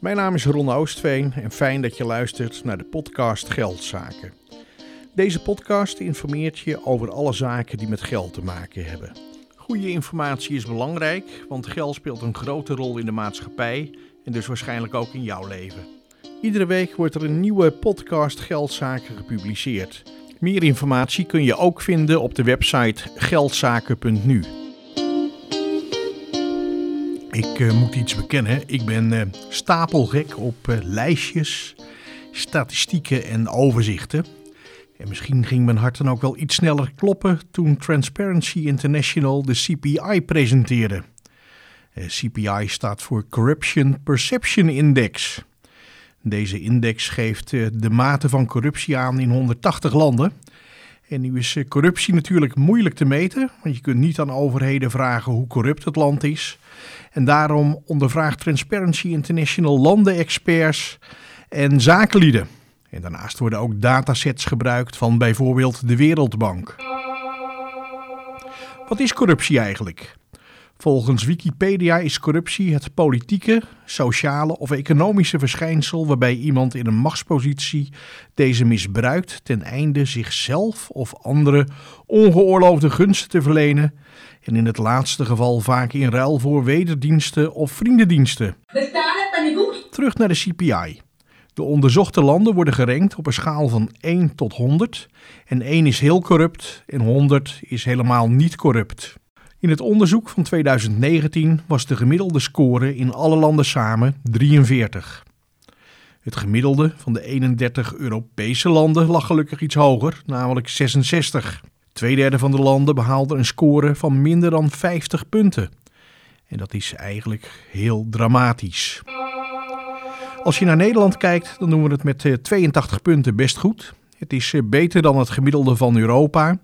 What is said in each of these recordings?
Mijn naam is Ron Oostveen en fijn dat je luistert naar de podcast Geldzaken. Deze podcast informeert je over alle zaken die met geld te maken hebben. Goede informatie is belangrijk, want geld speelt een grote rol in de maatschappij en dus waarschijnlijk ook in jouw leven. Iedere week wordt er een nieuwe podcast Geldzaken gepubliceerd. Meer informatie kun je ook vinden op de website geldzaken.nu. Ik uh, moet iets bekennen. Ik ben uh, stapelgek op uh, lijstjes, statistieken en overzichten. En misschien ging mijn hart dan ook wel iets sneller kloppen toen Transparency International de CPI presenteerde. CPI staat voor Corruption Perception Index. Deze index geeft de mate van corruptie aan in 180 landen. En nu is corruptie natuurlijk moeilijk te meten, want je kunt niet aan overheden vragen hoe corrupt het land is. En daarom ondervraagt Transparency International landenexperts en zakenlieden. En daarnaast worden ook datasets gebruikt van bijvoorbeeld de Wereldbank. Wat is corruptie eigenlijk? Volgens Wikipedia is corruptie het politieke, sociale of economische verschijnsel waarbij iemand in een machtspositie deze misbruikt ten einde zichzelf of anderen ongeoorloofde gunsten te verlenen en in het laatste geval vaak in ruil voor wederdiensten of vriendendiensten. Terug naar de CPI. De onderzochte landen worden gerankt op een schaal van 1 tot 100 en 1 is heel corrupt en 100 is helemaal niet corrupt. In het onderzoek van 2019 was de gemiddelde score in alle landen samen 43. Het gemiddelde van de 31 Europese landen lag gelukkig iets hoger, namelijk 66. Tweederde van de landen behaalde een score van minder dan 50 punten. En dat is eigenlijk heel dramatisch. Als je naar Nederland kijkt, dan doen we het met 82 punten best goed. Het is eh, beter dan het gemiddelde van Europa.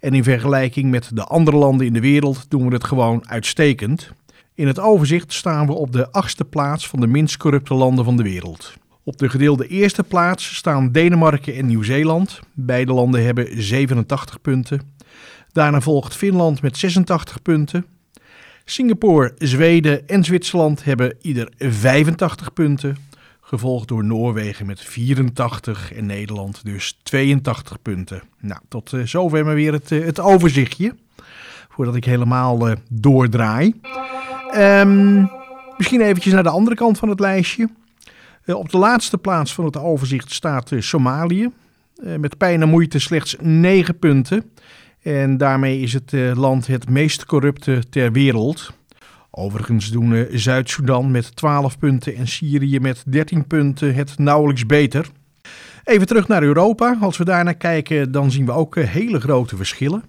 En in vergelijking met de andere landen in de wereld doen we het gewoon uitstekend. In het overzicht staan we op de achtste plaats van de minst corrupte landen van de wereld. Op de gedeelde eerste plaats staan Denemarken en Nieuw-Zeeland. Beide landen hebben 87 punten. Daarna volgt Finland met 86 punten. Singapore, Zweden en Zwitserland hebben ieder 85 punten gevolgd door Noorwegen met 84 en Nederland dus 82 punten. Nou, tot uh, zover maar weer het, uh, het overzichtje, voordat ik helemaal uh, doordraai. Um, misschien eventjes naar de andere kant van het lijstje. op de laatste plaats van het overzicht staat Somalië, met pijn en moeite slechts 9 punten. En daarmee is het land het meest corrupte ter wereld. Overigens doen Zuid-Soedan met 12 punten en Syrië met 13 punten het nauwelijks beter. Even terug naar Europa. Als we daar naar kijken, dan zien we ook eh, hele grote verschillen.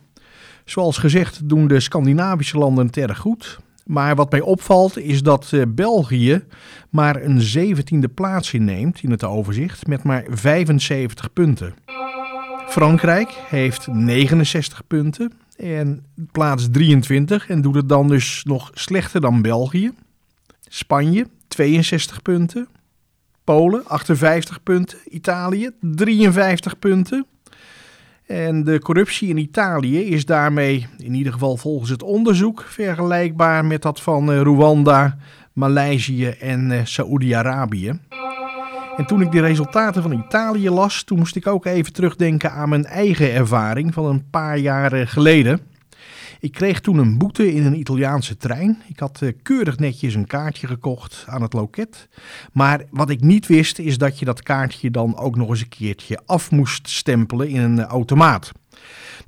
Zoals gezegd doen de Scandinavische landen het erg goed. Maar wat mij opvalt is dat eh, België maar een zeventiende plaats inneemt in het overzicht met maar 75 punten. Frankrijk heeft 69 punten en plaats 23 en doet het dan dus nog slechter dan België. Spanje 62 punten. Polen 58 punten. Italië 53 punten. En de corruptie in Italië is daarmee, in ieder geval volgens het onderzoek, vergelijkbaar met dat van eh, Rwanda, Maleisië en uh, Saoedi-Arabië. En toen ik de resultaten van Italië las, toen moest ik ook even terugdenken aan mijn eigen ervaring van een paar jaar geleden. Ik kreeg toen een boete in een Italiaanse trein. Ik had uh, keurig netjes een kaartje gekocht aan het loket. Maar wat ik niet wist is dat je dat kaartje dan ook nog eens een keertje af moest stempelen in een automaat.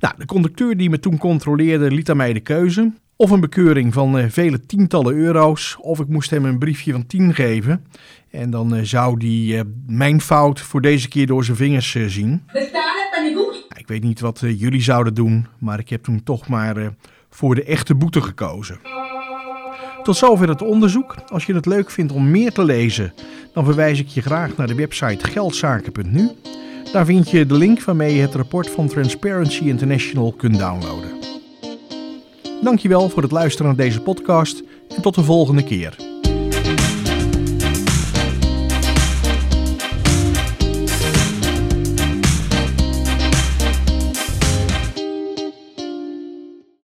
Nou, de conducteur die me toen controleerde liet aan mij de keuze. Of een bekeuring van uh, vele tientallen euro's, of ik moest hem een briefje van 10 geven. En dan uh, zou die uh, mijn fout voor deze keer door zijn vingers zien. Ik weet niet wat jullie zouden doen, maar ik heb toen toch maar voor de echte boete gekozen. Tot zover het onderzoek. Als je het leuk vindt om meer te lezen, dan verwijs ik je graag naar de website geldzaken.nu. Daar vind je de link waarmee je het rapport van Transparency International kunt downloaden. Dankjewel voor het luisteren naar deze podcast en tot de volgende keer.